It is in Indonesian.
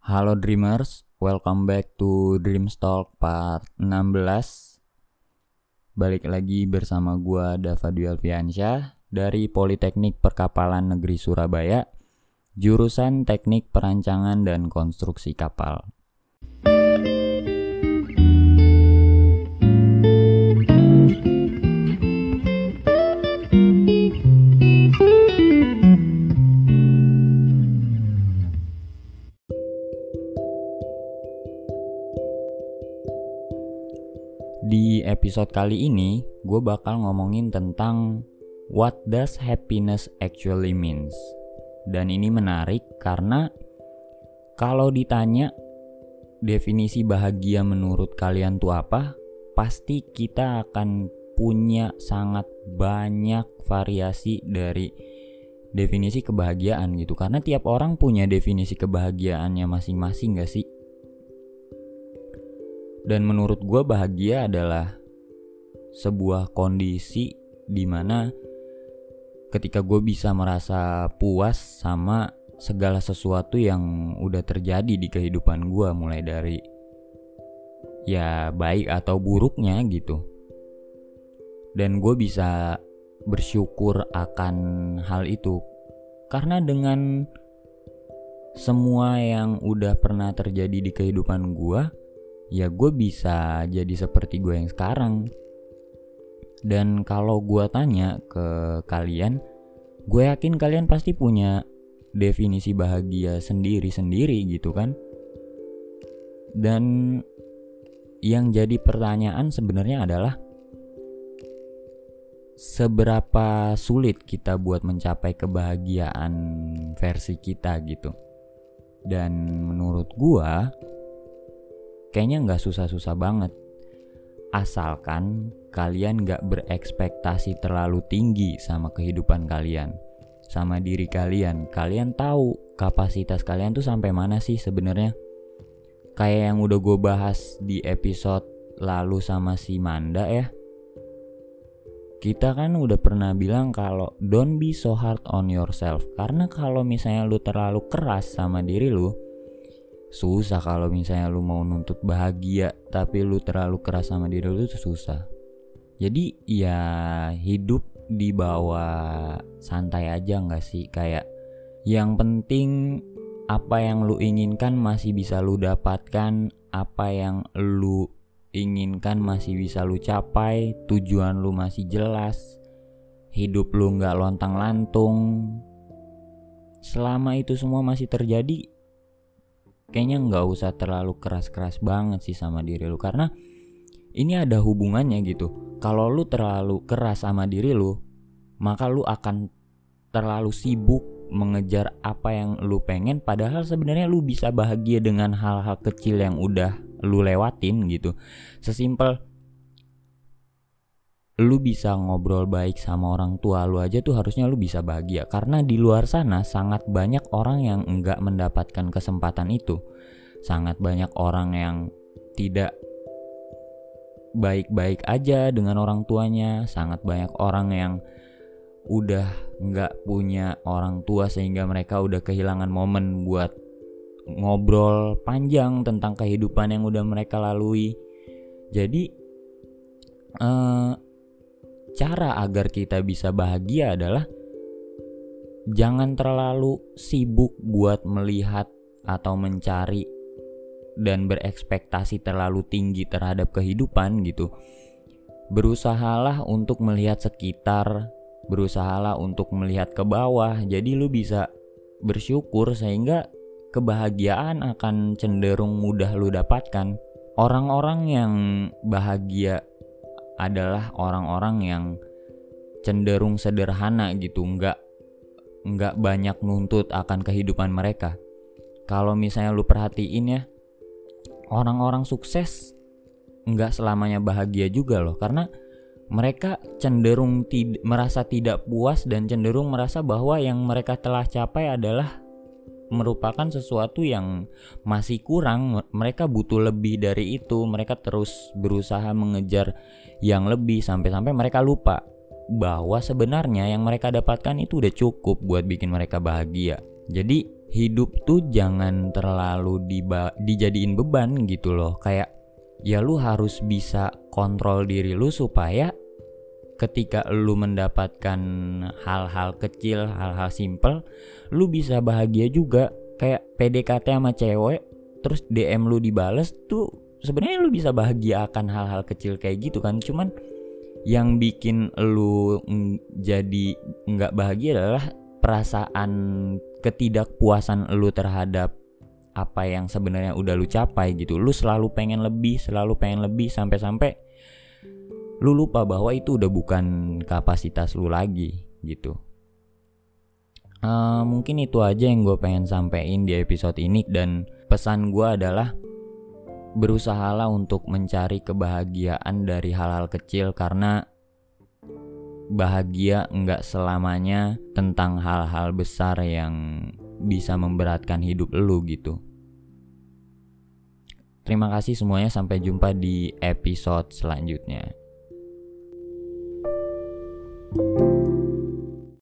Halo Dreamers, welcome back to Dreamstalk part 16 Balik lagi bersama gua Dava Alfiansyah dari Politeknik Perkapalan Negeri Surabaya Jurusan Teknik Perancangan dan Konstruksi Kapal Di episode kali ini, gue bakal ngomongin tentang what does happiness actually means. Dan ini menarik karena kalau ditanya definisi bahagia menurut kalian tuh apa, pasti kita akan punya sangat banyak variasi dari definisi kebahagiaan gitu. Karena tiap orang punya definisi kebahagiaannya masing-masing gak sih? Dan menurut gue bahagia adalah sebuah kondisi di mana ketika gue bisa merasa puas sama segala sesuatu yang udah terjadi di kehidupan gue mulai dari ya baik atau buruknya gitu. Dan gue bisa bersyukur akan hal itu. Karena dengan semua yang udah pernah terjadi di kehidupan gue ya gue bisa jadi seperti gue yang sekarang. Dan kalau gue tanya ke kalian, gue yakin kalian pasti punya definisi bahagia sendiri-sendiri gitu kan. Dan yang jadi pertanyaan sebenarnya adalah seberapa sulit kita buat mencapai kebahagiaan versi kita gitu. Dan menurut gua kayaknya nggak susah-susah banget. Asalkan kalian nggak berekspektasi terlalu tinggi sama kehidupan kalian, sama diri kalian. Kalian tahu kapasitas kalian tuh sampai mana sih sebenarnya? Kayak yang udah gue bahas di episode lalu sama si Manda ya. Kita kan udah pernah bilang kalau don't be so hard on yourself karena kalau misalnya lu terlalu keras sama diri lu, susah kalau misalnya lu mau nuntut bahagia tapi lu terlalu keras sama diri lu tuh susah. Jadi ya hidup di bawah santai aja nggak sih? Kayak yang penting apa yang lu inginkan masih bisa lu dapatkan apa yang lu inginkan masih bisa lu capai tujuan lu masih jelas hidup lu nggak lontang lantung selama itu semua masih terjadi kayaknya nggak usah terlalu keras-keras banget sih sama diri lu. Karena ini ada hubungannya gitu. Kalau lu terlalu keras sama diri lu maka lu akan terlalu sibuk mengejar apa yang lu pengen. Padahal sebenarnya lu bisa bahagia dengan hal-hal kecil yang udah lu lewatin gitu. Sesimpel lu bisa ngobrol baik sama orang tua lu aja tuh harusnya lu bisa bahagia. Karena di luar sana sangat banyak orang yang enggak mendapatkan kesempatan itu. Sangat banyak orang yang tidak baik-baik aja dengan orang tuanya. Sangat banyak orang yang udah nggak punya orang tua sehingga mereka udah kehilangan momen buat ngobrol panjang tentang kehidupan yang udah mereka lalui. Jadi uh, cara agar kita bisa bahagia adalah jangan terlalu sibuk buat melihat atau mencari dan berekspektasi terlalu tinggi terhadap kehidupan gitu. Berusahalah untuk melihat sekitar, berusahalah untuk melihat ke bawah. Jadi lu bisa bersyukur sehingga kebahagiaan akan cenderung mudah lu dapatkan. Orang-orang yang bahagia adalah orang-orang yang cenderung sederhana gitu nggak nggak banyak nuntut akan kehidupan mereka. Kalau misalnya lu perhatiin ya orang-orang sukses nggak selamanya bahagia juga loh karena mereka cenderung tid merasa tidak puas dan cenderung merasa bahwa yang mereka telah capai adalah merupakan sesuatu yang masih kurang. Mereka butuh lebih dari itu. Mereka terus berusaha mengejar yang lebih sampai-sampai mereka lupa bahwa sebenarnya yang mereka dapatkan itu udah cukup buat bikin mereka bahagia. Jadi hidup tuh jangan terlalu diba dijadiin beban gitu loh kayak ya lu harus bisa kontrol diri lu supaya ketika lu mendapatkan hal-hal kecil, hal-hal simple, lu bisa bahagia juga. Kayak PDKT sama cewek, terus DM lu dibales tuh sebenarnya lu bisa bahagia akan hal-hal kecil kayak gitu kan. Cuman yang bikin lu jadi nggak bahagia adalah perasaan ketidakpuasan lu terhadap apa yang sebenarnya udah lu capai gitu. Lu selalu pengen lebih, selalu pengen lebih sampai-sampai lu lupa bahwa itu udah bukan kapasitas lu lagi gitu. Uh, mungkin itu aja yang gue pengen sampein di episode ini dan pesan gue adalah berusahalah untuk mencari kebahagiaan dari hal-hal kecil karena bahagia nggak selamanya tentang hal-hal besar yang bisa memberatkan hidup lu gitu. Terima kasih semuanya sampai jumpa di episode selanjutnya. Thank you